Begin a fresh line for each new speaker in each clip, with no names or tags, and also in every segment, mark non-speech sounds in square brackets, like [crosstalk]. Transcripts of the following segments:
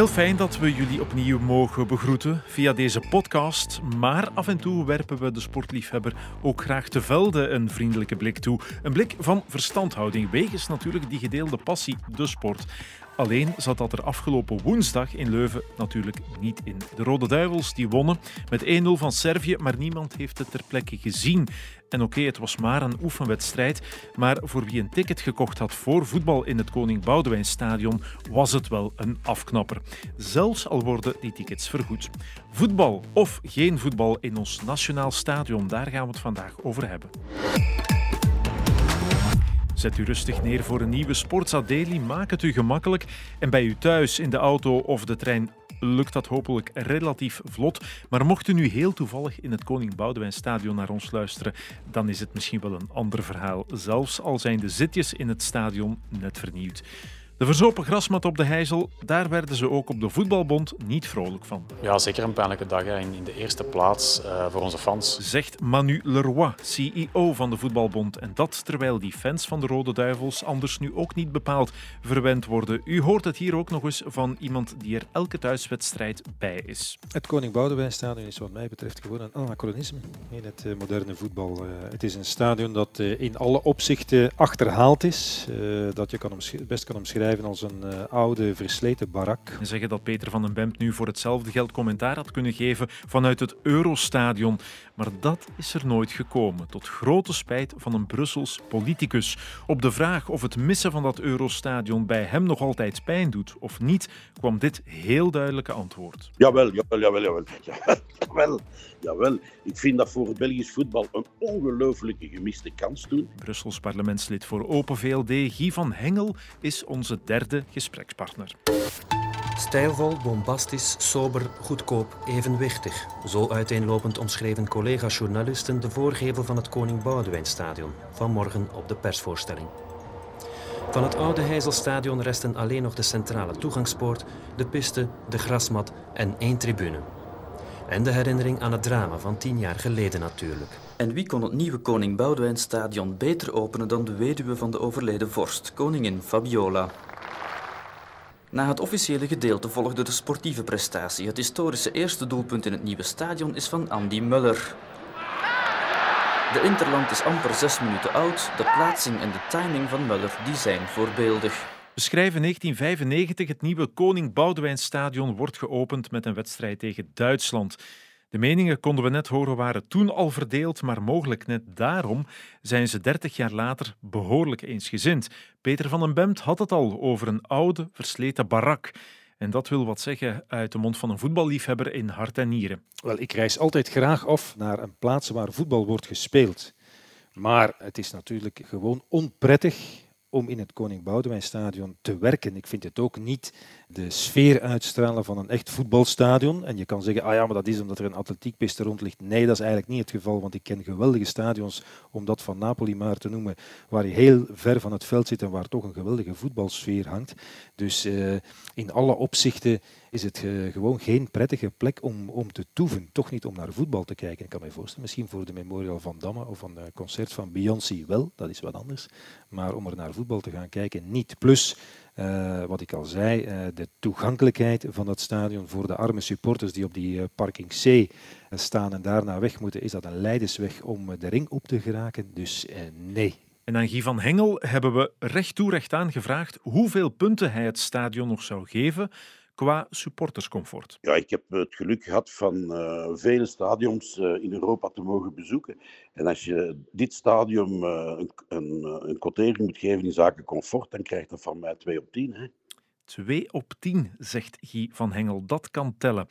Heel fijn dat we jullie opnieuw mogen begroeten via deze podcast. Maar af en toe werpen we de sportliefhebber ook graag te velde een vriendelijke blik toe. Een blik van verstandhouding, wegens natuurlijk die gedeelde passie, de sport. Alleen zat dat er afgelopen woensdag in Leuven natuurlijk niet in. De Rode Duivels die wonnen met 1-0 van Servië, maar niemand heeft het ter plekke gezien. En oké, het was maar een oefenwedstrijd, maar voor wie een ticket gekocht had voor voetbal in het Koning Boudewijn Stadion was het wel een afknapper. Zelfs al worden die tickets vergoed. Voetbal of geen voetbal in ons nationaal stadion, daar gaan we het vandaag over hebben. Zet u rustig neer voor een nieuwe Sportsa Daily. Maak het u gemakkelijk. En bij u thuis, in de auto of de trein lukt dat hopelijk relatief vlot. Maar mocht u nu heel toevallig in het Koning Boudewijn Stadion naar ons luisteren, dan is het misschien wel een ander verhaal. Zelfs al zijn de zitjes in het stadion net vernieuwd. De verzopen grasmat op de Heizel, daar werden ze ook op de voetbalbond niet vrolijk van.
Ja, zeker een pijnlijke dag. Hè. In de eerste plaats uh, voor onze fans.
Zegt Manu Leroy, CEO van de voetbalbond. En dat terwijl die fans van de Rode Duivels anders nu ook niet bepaald verwend worden. U hoort het hier ook nog eens van iemand die er elke thuiswedstrijd bij is.
Het Koning Boudewijnstadion is wat mij betreft gewoon een anachronisme in het uh, moderne voetbal. Uh, het is een stadion dat in alle opzichten achterhaald is. dat je kan best kan omschrijven als een uh, oude, versleten barak.
En zeggen dat Peter van den Bemt nu voor hetzelfde geld commentaar had kunnen geven vanuit het Eurostadion. Maar dat is er nooit gekomen, tot grote spijt van een Brussels politicus. Op de vraag of het missen van dat Eurostadion bij hem nog altijd pijn doet of niet, kwam dit heel duidelijke antwoord.
Jawel, jawel, jawel, jawel. [laughs] Jawel, jawel. Ik vind dat voor het Belgisch voetbal een ongelooflijke gemiste kans toen.
Brussels parlementslid voor Open VLD, Guy van Hengel, is onze derde gesprekspartner.
Stijlvol, bombastisch, sober, goedkoop, evenwichtig. Zo uiteenlopend omschreven collega-journalisten de voorgevel van het Koning Boudewijnstadion vanmorgen op de persvoorstelling. Van het oude Heizelstadion resten alleen nog de centrale toegangspoort, de piste, de grasmat en één tribune. En de herinnering aan het drama van tien jaar geleden natuurlijk.
En wie kon het nieuwe Koning Boudewijnstadion beter openen dan de weduwe van de overleden vorst, koningin Fabiola? Na het officiële gedeelte volgde de sportieve prestatie. Het historische eerste doelpunt in het nieuwe stadion is van Andy Muller. De Interland is amper zes minuten oud. De plaatsing en de timing van Muller die zijn voorbeeldig.
We schrijven 1995. Het nieuwe Koning Boudewijnstadion wordt geopend met een wedstrijd tegen Duitsland. De meningen, konden we net horen, waren toen al verdeeld, maar mogelijk net daarom zijn ze dertig jaar later behoorlijk eensgezind. Peter van den Bemt had het al over een oude, versleten barak. En dat wil wat zeggen uit de mond van een voetballiefhebber in hart en nieren.
Wel, ik reis altijd graag af naar een plaats waar voetbal wordt gespeeld. Maar het is natuurlijk gewoon onprettig om in het Koning Boudewijnstadion te werken. Ik vind het ook niet de sfeer uitstralen van een echt voetbalstadion. En je kan zeggen, ah ja, maar dat is omdat er een atletiekpiste rond ligt. Nee, dat is eigenlijk niet het geval, want ik ken geweldige stadions, om dat van Napoli maar te noemen, waar je heel ver van het veld zit en waar toch een geweldige voetbalsfeer hangt. Dus uh, in alle opzichten is het uh, gewoon geen prettige plek om, om te toeven. Toch niet om naar voetbal te kijken. Ik kan me voorstellen, misschien voor de Memorial van Damme of een concert van Beyoncé wel, dat is wat anders. Maar om er naar voetbal te gaan kijken, niet. Plus, uh, wat ik al zei, uh, de toegankelijkheid van dat stadion voor de arme supporters die op die uh, parking C staan en daarna weg moeten, is dat een leidersweg om de ring op te geraken. Dus nee.
En aan Guy van Hengel hebben we recht toe recht aan gevraagd hoeveel punten hij het stadion nog zou geven qua supporterscomfort?
Ja, ik heb het geluk gehad van uh, vele stadions uh, in Europa te mogen bezoeken. En als je dit stadion uh, een, een, een quotering moet geven in zaken comfort, dan krijgt dat van mij 2 op 10. Hè?
2 op 10, zegt Guy van Hengel. Dat kan tellen.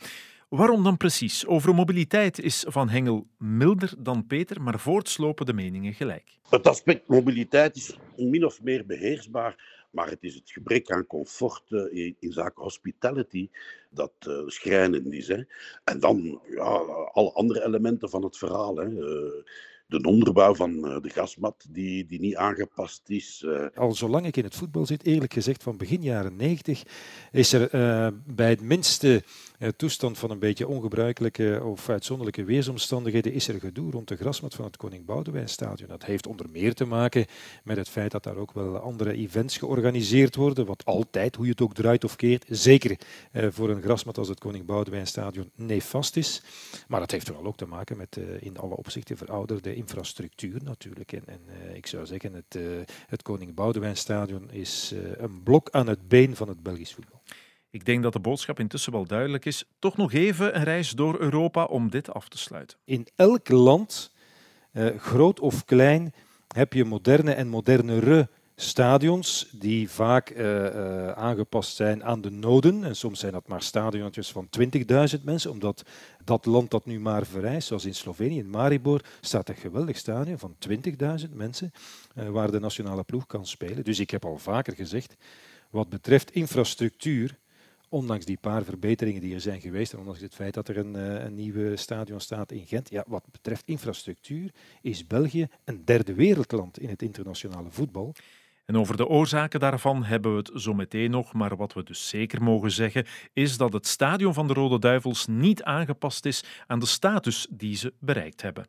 Waarom dan precies? Over mobiliteit is Van Hengel milder dan Peter, maar voortslopen de meningen gelijk.
Het aspect mobiliteit is min of meer beheersbaar. Maar het is het gebrek aan comfort in, in zaken hospitality dat uh, schrijnend is. Hè. En dan ja, alle andere elementen van het verhaal. Hè. Uh, de onderbouw van eh, de gasmat die, die niet aangepast is.
Al zolang ik in het voetbal zit, eerlijk gezegd van begin jaren 90, is er bij het minste toestand van een beetje ongebruikelijke of uitzonderlijke weersomstandigheden is er gedoe rond de grasmat van het Koning Boudewijnstadion. Dat heeft onder meer te maken met het feit dat daar ook wel andere events georganiseerd worden, wat altijd, hoe je het ook draait of keert, zeker uh, voor een grasmat als het Koning Boudewijnstadion nefast is. Maar dat heeft vooral ook te maken met uh, in alle opzichten verouderde infrastructuur natuurlijk. En, en ik zou zeggen, het, het Koning Boudewijnstadion is een blok aan het been van het Belgisch voetbal.
Ik denk dat de boodschap intussen wel duidelijk is. Toch nog even een reis door Europa om dit af te sluiten.
In elk land, eh, groot of klein, heb je moderne en modernere stadions die vaak uh, uh, aangepast zijn aan de noden. En soms zijn dat maar stadiontjes van 20.000 mensen, omdat dat land dat nu maar vereist, zoals in Slovenië, in Maribor, staat een geweldig stadion van 20.000 mensen uh, waar de nationale ploeg kan spelen. Dus ik heb al vaker gezegd, wat betreft infrastructuur, ondanks die paar verbeteringen die er zijn geweest en ondanks het feit dat er een, een nieuwe stadion staat in Gent, ja, wat betreft infrastructuur is België een derde wereldland in het internationale voetbal.
En over de oorzaken daarvan hebben we het zo meteen nog, maar wat we dus zeker mogen zeggen is dat het stadion van de Rode Duivels niet aangepast is aan de status die ze bereikt hebben.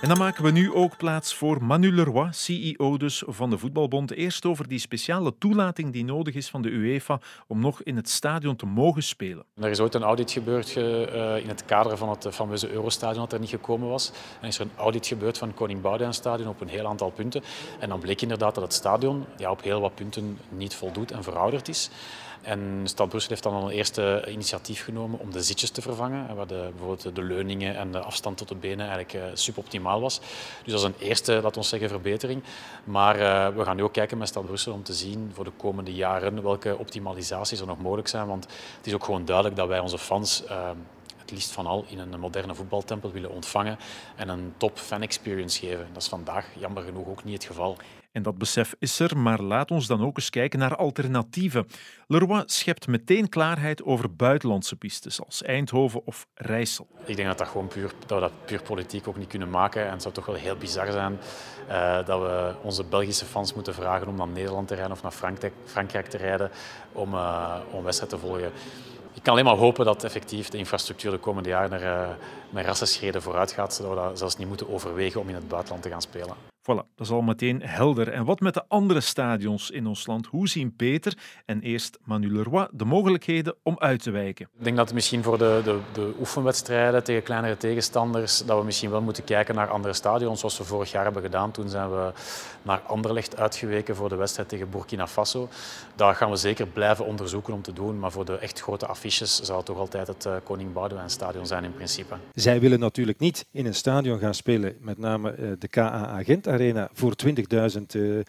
En dan maken we nu ook plaats voor Manu Leroy, CEO dus van de Voetbalbond. Eerst over die speciale toelating die nodig is van de UEFA om nog in het stadion te mogen spelen.
Er is ooit een audit gebeurd uh, in het kader van het fameuze Eurostadion dat er niet gekomen was. En is er een audit gebeurd van Koning Boudewijn Stadion op een heel aantal punten. En dan bleek inderdaad dat het stadion ja, op heel wat punten niet voldoet en verouderd is. En Stad Brussel heeft dan al een eerste initiatief genomen om de zitjes te vervangen, waar de, bijvoorbeeld de leuningen en de afstand tot de benen eigenlijk uh, suboptimaal was. Dus dat is een eerste, laten we zeggen, verbetering. Maar uh, we gaan nu ook kijken met Stad Brussel om te zien voor de komende jaren welke optimalisaties er nog mogelijk zijn. Want het is ook gewoon duidelijk dat wij onze fans uh, het liefst van al in een moderne voetbaltempel willen ontvangen en een top fan experience geven. Dat is vandaag jammer genoeg ook niet het geval.
En dat besef is er, maar laat ons dan ook eens kijken naar alternatieven. Leroy schept meteen klaarheid over buitenlandse pistes als Eindhoven of Rijssel.
Ik denk dat, dat, gewoon puur, dat we dat puur politiek ook niet kunnen maken. En het zou toch wel heel bizar zijn uh, dat we onze Belgische fans moeten vragen om naar Nederland te rijden of naar Frankrijk, Frankrijk te rijden om, uh, om wedstrijd te volgen. Ik kan alleen maar hopen dat effectief de infrastructuur de komende jaren er, uh, met rassenschreden vooruit gaat, zodat we dat zelfs niet moeten overwegen om in het buitenland te gaan spelen.
Voilà, dat is al meteen helder. En wat met de andere stadions in ons land? Hoe zien Peter en eerst Manu Leroy de mogelijkheden om uit te wijken?
Ik denk dat misschien voor de, de, de oefenwedstrijden tegen kleinere tegenstanders, dat we misschien wel moeten kijken naar andere stadions, zoals we vorig jaar hebben gedaan. Toen zijn we naar Anderlecht uitgeweken voor de wedstrijd tegen Burkina Faso. Dat gaan we zeker blijven onderzoeken om te doen, maar voor de echt grote affiches zal het toch altijd het uh, Koning Boudewijn stadion zijn in principe.
Zij willen natuurlijk niet in een stadion gaan spelen, met name uh, de KA Gent Arena voor 20.000 uh, uh,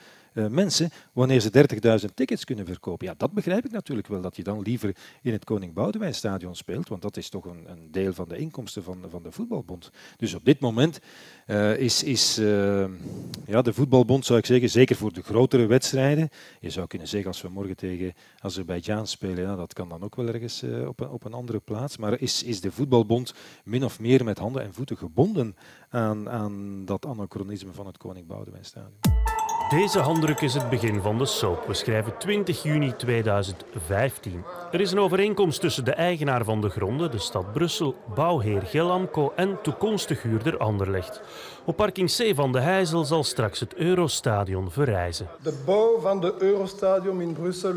mensen, wanneer ze 30.000 tickets kunnen verkopen. Ja, dat begrijp ik natuurlijk wel, dat je dan liever in het Koning Boudewijn stadion speelt, want dat is toch een, een deel van de inkomsten van, van de voetbalbond. Dus op dit moment uh, is, is uh, ja, de voetbalbond, zou ik zeggen, zeker voor de grotere wedstrijden, je zou kunnen zeggen als we morgen tegen Azerbeidzjan spelen, ja, dat kan dan ook wel ergens op, een, op een andere plaats, maar is, is de voetbalbond min of meer met handen en voeten gebonden aan, aan dat anachronisme van het Koning Boudewijn stadion?
Deze handdruk is het begin van de soap. We schrijven 20 juni 2015. Er is een overeenkomst tussen de eigenaar van de gronden, de stad Brussel, bouwheer Gelamco en toekomstig huurder Anderlecht. Op parking C van de Heizel zal straks het Eurostadion verrijzen.
De bouw van de Eurostadion in Brussel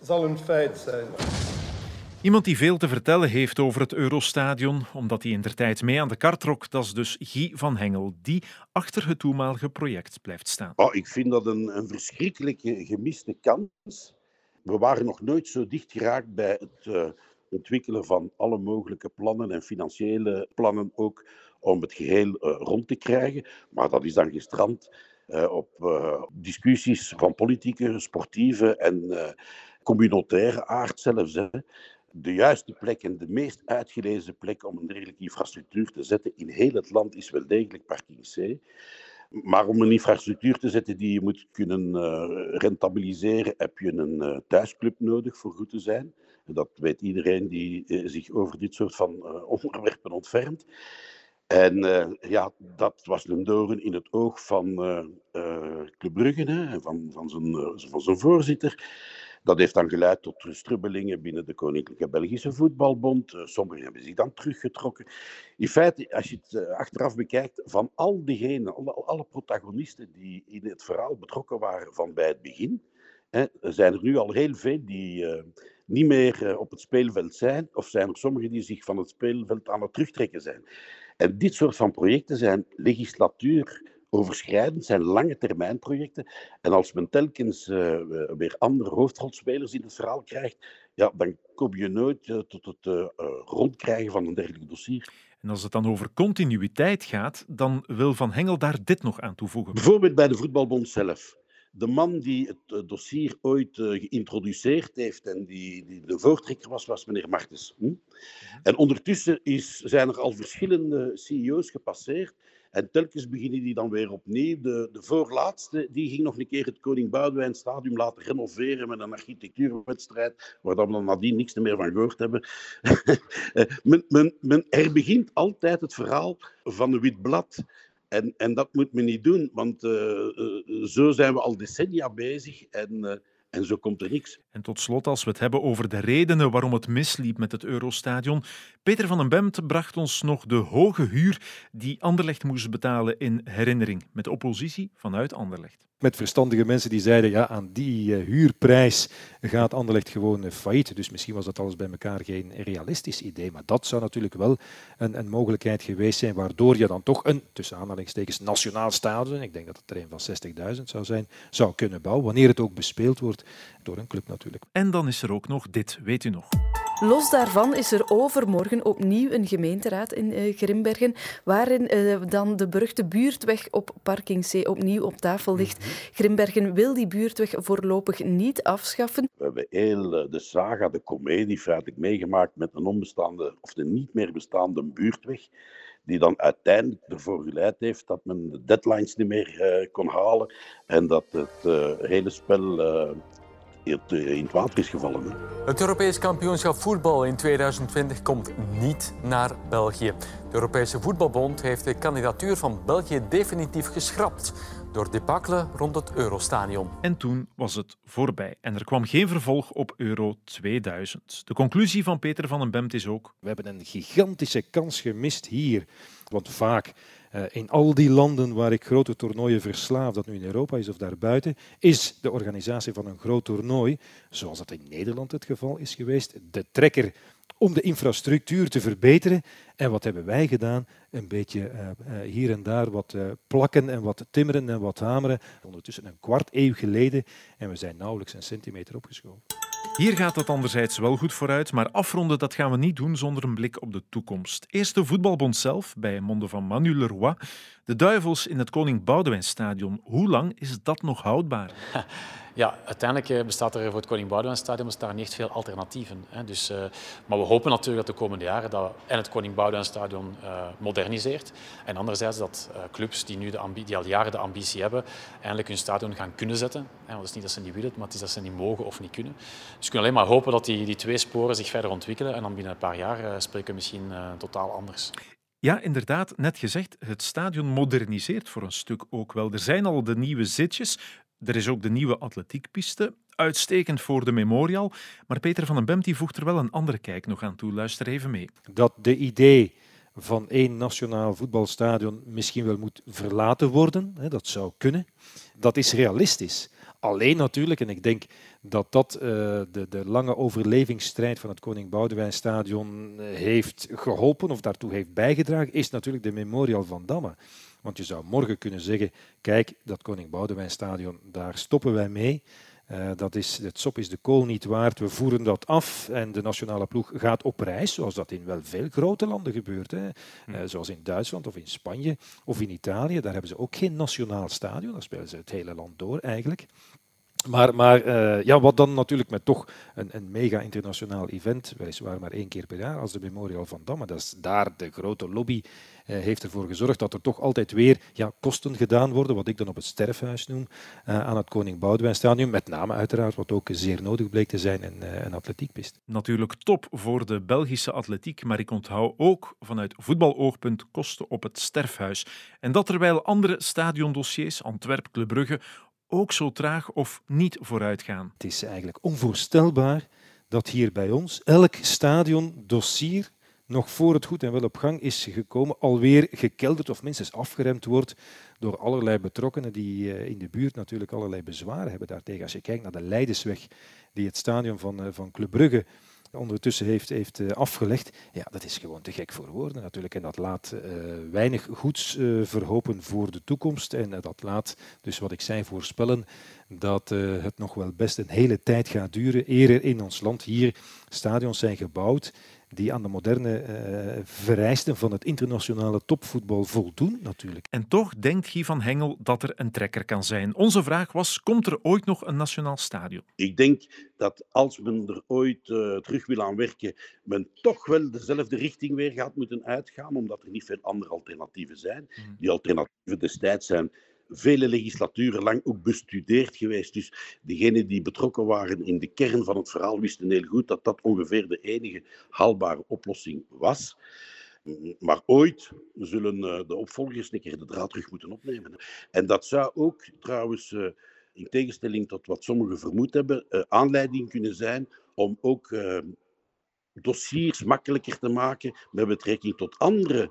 zal een feit zijn.
Iemand die veel te vertellen heeft over het Eurostadion, omdat hij in der tijd mee aan de kar trok, dat is dus Guy van Hengel, die achter het toenmalige project blijft staan.
Oh, ik vind dat een, een verschrikkelijke gemiste kans. We waren nog nooit zo dicht geraakt bij het uh, ontwikkelen van alle mogelijke plannen en financiële plannen ook om het geheel uh, rond te krijgen. Maar dat is dan gestrand uh, op discussies van politieke, sportieve en communautaire aard zelfs. Hè de juiste plek en de meest uitgelezen plek om een dergelijke infrastructuur te zetten in heel het land is wel degelijk parking C. Maar om een infrastructuur te zetten die je moet kunnen uh, rentabiliseren, heb je een uh, thuisclub nodig voor goed te zijn. Dat weet iedereen die uh, zich over dit soort van onderwerpen ontfermt. En ja, dat was een in het oog van Club Brugge en van, van, zijn, van zijn voorzitter. Dat heeft dan geleid tot strubbelingen binnen de Koninklijke Belgische Voetbalbond. Uh, sommigen hebben zich dan teruggetrokken. In feite, als je het achteraf bekijkt, van al diegenen, alle, protagonisten die in het verhaal betrokken waren van bij het begin, hè, zijn er nu al heel veel die niet meer op het speelveld zijn, of zijn er sommigen die zich van het speelveld aan het terugtrekken zijn. En dit soort van projecten zijn legislatuur overschrijdend, zijn lange termijn projecten. En als men telkens uh, weer andere hoofdrolspelers in het verhaal krijgt, ja, dan kom je nooit uh, tot het uh, rondkrijgen van een dergelijk dossier.
En als het dan over continuïteit gaat, dan wil Van Hengel daar dit nog aan toevoegen.
Bijvoorbeeld bij de Voetbalbond zelf de man die het eh, dossier ooit geïntroduceerd heeft en die, die, de voortrekker was, was meneer Martens. Hm? En ondertussen is, zijn er al verschillende CEO's gepasseerd. En telkens beginnen die dan weer opnieuw. De, de voorlaatste die ging nog een keer het Koning Boudewijn Stadium laten renoveren met een architectuurwedstrijd, waar we dan nadien niks meer van gehoord hebben. [laughs] Eh, men, men, men, er begint altijd het verhaal van een wit blad. En, en dat moet men niet doen, want uh, uh, zo zijn we al decennia bezig en, en zo komt er niks.
En tot slot, als we het hebben over de redenen waarom het misliep met het Eurostadion. Peter van den Bemt bracht ons nog de hoge huur die Anderlecht moest betalen in herinnering, met oppositie vanuit Anderlecht
met verstandige mensen die zeiden, ja, aan die uh, huurprijs gaat Anderlecht gewoon uh, failliet. Dus misschien was dat alles bij elkaar geen realistisch idee, maar dat zou natuurlijk wel een, een mogelijkheid geweest zijn, waardoor je dan toch een, tussen aanhalingstekens, nationaal stadion, ik denk dat het er een van 60.000 zou zijn, zou kunnen bouwen, wanneer het ook bespeeld wordt door een club natuurlijk.
En dan is er ook nog dit, weet u nog.
Los daarvan is er overmorgen opnieuw een gemeenteraad in uh, Grimbergen, waarin uh, dan de beruchte buurtweg op Parking C opnieuw op tafel ligt. Mhm. Grimbergen wil die buurtweg voorlopig niet afschaffen.
We hebben heel uh, de saga, de komedie feitelijk meegemaakt met een onbestaande of de niet meer bestaande buurtweg die dan uiteindelijk ervoor geleid heeft dat men de deadlines niet meer kon halen en dat het hele spel in het water is gevallen.
Het Europees kampioenschap voetbal in 2020 komt niet naar België. De Europese Voetbalbond heeft de kandidatuur van België definitief geschrapt door debakkelen rond het Eurostadion.
En toen was het voorbij en er kwam geen vervolg op Euro 2000. De conclusie van Peter van den Bemt is ook...
We hebben een gigantische kans gemist hier. Want vaak uh, in al die landen waar ik grote toernooien verslaaf, dat nu in Europa is of daarbuiten, is de organisatie van een groot toernooi, zoals dat in Nederland het geval is geweest, de trekker om de infrastructuur te verbeteren. En wat hebben wij gedaan? Een beetje uh, uh, hier en daar wat uh, plakken en wat timmeren en wat hameren. Ondertussen een kwart eeuw geleden en we zijn nauwelijks een centimeter opgeschoven.
Hier gaat het anderzijds wel goed vooruit, maar afronden dat gaan we niet doen zonder een blik op de toekomst. Eerst de voetbalbond zelf, bij monden van Manu Leroy. De duivels in het Koning Boudewijnstadion. Hoe lang is dat nog houdbaar? [laughs]
Ja, uiteindelijk eh, bestaat er voor het Koning Boudewijn Stadion bestaat niet veel alternatieven. Hè. Dus, uh, maar we hopen natuurlijk dat de komende jaren dat en het Koning Boudewijn Stadion uh, moderniseert. En anderzijds dat clubs die, nu de die al jaren de ambitie hebben, eindelijk hun stadion gaan kunnen zetten. Hè. Want het is niet dat ze niet willen, maar het is dat ze niet mogen of niet kunnen. Dus we kunnen alleen maar hopen dat die, die twee sporen zich verder ontwikkelen. En dan binnen een paar jaar spreken we misschien totaal anders.
Ja, inderdaad, net gezegd, het stadion moderniseert voor een stuk ook wel. Er zijn al de nieuwe zitjes, er is ook de nieuwe atletiekpiste, uitstekend voor de Memorial. Maar Peter van den Bemt die voegt er wel een andere kijk nog aan toe. Luister even mee.
Dat de idee van één nationaal voetbalstadion misschien wel moet verlaten worden, hè, dat zou kunnen. Dat is realistisch. Alleen natuurlijk, en ik denk dat dat uh, de, de, lange overlevingsstrijd van het Koning Boudewijn Stadion eh, heeft geholpen of daartoe heeft bijgedragen, is natuurlijk de Memorial van Damme. Want je zou morgen kunnen zeggen, kijk, dat Koning Boudewijn Stadion, daar stoppen wij mee. Uh, dat is, het sop is de kool niet waard. We voeren dat af en de nationale ploeg gaat op reis, zoals dat in wel veel grote landen gebeurt. Hè. Uh, zoals in Duitsland of in Spanje of in Italië. Daar hebben ze ook geen nationaal stadion. Daar spelen ze het hele land door eigenlijk. Maar, maar uh, ja, wat dan natuurlijk met toch een, een mega internationaal event, weliswaar maar één keer per jaar, als de Memorial van Damme. Dat is daar de grote lobby uh, heeft ervoor gezorgd dat er toch altijd weer ja, kosten gedaan worden, wat ik dan op het sterfhuis noem, uh, aan het Koning Boudewijn Stadion. Met name uiteraard, wat ook zeer nodig bleek te zijn, een, een atletiekpist.
Natuurlijk top voor de Belgische atletiek, maar ik onthoud ook vanuit voetbaloogpunt kosten op het sterfhuis. En dat terwijl andere stadiondossiers, Antwerp, Club Brugge, ook zo traag of niet vooruit gaan.
Het is eigenlijk onvoorstelbaar dat hier bij ons elk stadiondossier nog voor het goed en wel op gang is gekomen, alweer gekelderd of minstens afgeremd wordt door allerlei betrokkenen die eh, in de buurt natuurlijk allerlei bezwaren hebben daartegen. Als je kijkt naar de Leidensweg die het stadion van, eh, van Club Brugge ondertussen heeft, heeft eh, afgelegd. Ja, dat is gewoon te gek voor woorden natuurlijk. En dat laat weinig goeds verhopen voor de toekomst. En dat laat, dus wat ik zei, voorspellen dat het nog wel best een hele tijd gaat duren eer er in ons land hier stadions zijn gebouwd die aan de moderne uh, vereisten van het internationale topvoetbal voldoen, natuurlijk.
En toch denkt Guy van Hengel dat er een trekker kan zijn. Onze vraag was: komt er ooit nog een nationaal stadion?
Ik denk dat als men er ooit uh, terug wil aan werken, men toch wel dezelfde richting weer gaat moeten uitgaan, omdat er niet veel andere alternatieven zijn. Hmm. Die alternatieven destijds zijn vele legislaturen lang ook bestudeerd geweest. Dus degenen die betrokken waren in de kern van het verhaal wisten heel goed dat dat ongeveer de enige haalbare oplossing was. Maar ooit zullen eh, de opvolgers een keer de draad terug moeten opnemen. En dat zou ook trouwens, eh, in tegenstelling tot wat sommigen vermoed hebben, eh, aanleiding kunnen zijn om ook dossiers makkelijker te maken met betrekking tot andere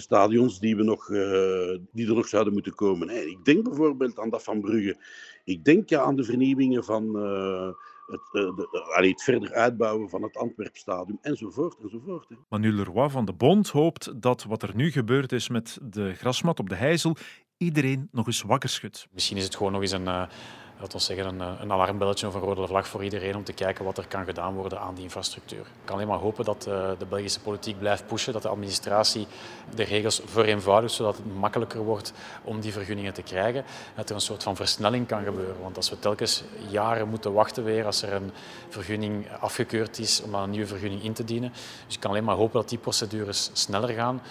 stadions die, we nog, uh, die er nog zouden moeten komen. Ik denk bijvoorbeeld aan dat van Brugge. Ik denk aan de vernieuwingen van uh, het, uh, de, allee, het verder uitbouwen van het Antwerpstadium enzovoort. enzovoort hè.
Manu Leroy van de Bond hoopt dat wat er nu gebeurd is met de grasmat op de Heizel iedereen nog eens wakker schudt.
Misschien is het gewoon nog eens een dat zeggen, een, een alarmbelletje of een rode vlag voor iedereen om te kijken wat er kan gedaan worden aan die infrastructuur. Ik kan alleen maar hopen dat uh, de Belgische politiek blijft pushen, dat de administratie de regels vereenvoudigt, zodat het makkelijker wordt om die vergunningen te krijgen. Dat er een soort van versnelling kan gebeuren. Want als we telkens jaren moeten wachten weer als er een vergunning afgekeurd is om een nieuwe vergunning in te dienen. Dus ik kan alleen maar hopen dat die procedures sneller gaan.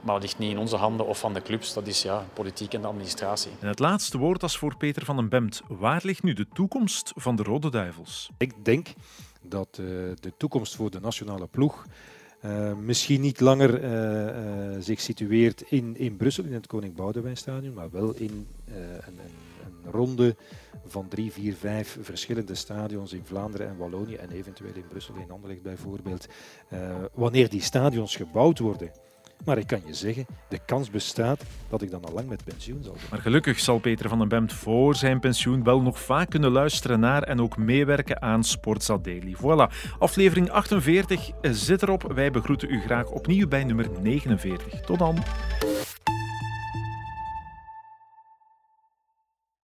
Maar dat ligt niet in onze handen of van de clubs. Dat is ja, politiek en de administratie.
En het laatste woord als voor Peter van den Bemt. Waar ligt nu de toekomst van de Rode Duivels?
Ik denk dat uh, de toekomst voor de nationale ploeg uh, misschien niet langer uh, zich situeert in, in Brussel, in het Koning Boudewijnstadion, maar wel in een, een, een, ronde van drie, vier, vijf verschillende stadions in Vlaanderen en Wallonië en eventueel in Brussel, in Anderlecht bijvoorbeeld. wanneer die stadions gebouwd worden, maar ik kan je zeggen, de kans bestaat dat ik dan al lang met pensioen zal zijn.
Maar gelukkig zal Peter van den Bemt voor zijn pensioen wel nog vaak kunnen luisteren naar en ook meewerken aan Sportza. Voilà, aflevering 48 zit erop. Wij begroeten u graag opnieuw bij nummer 49. Tot dan.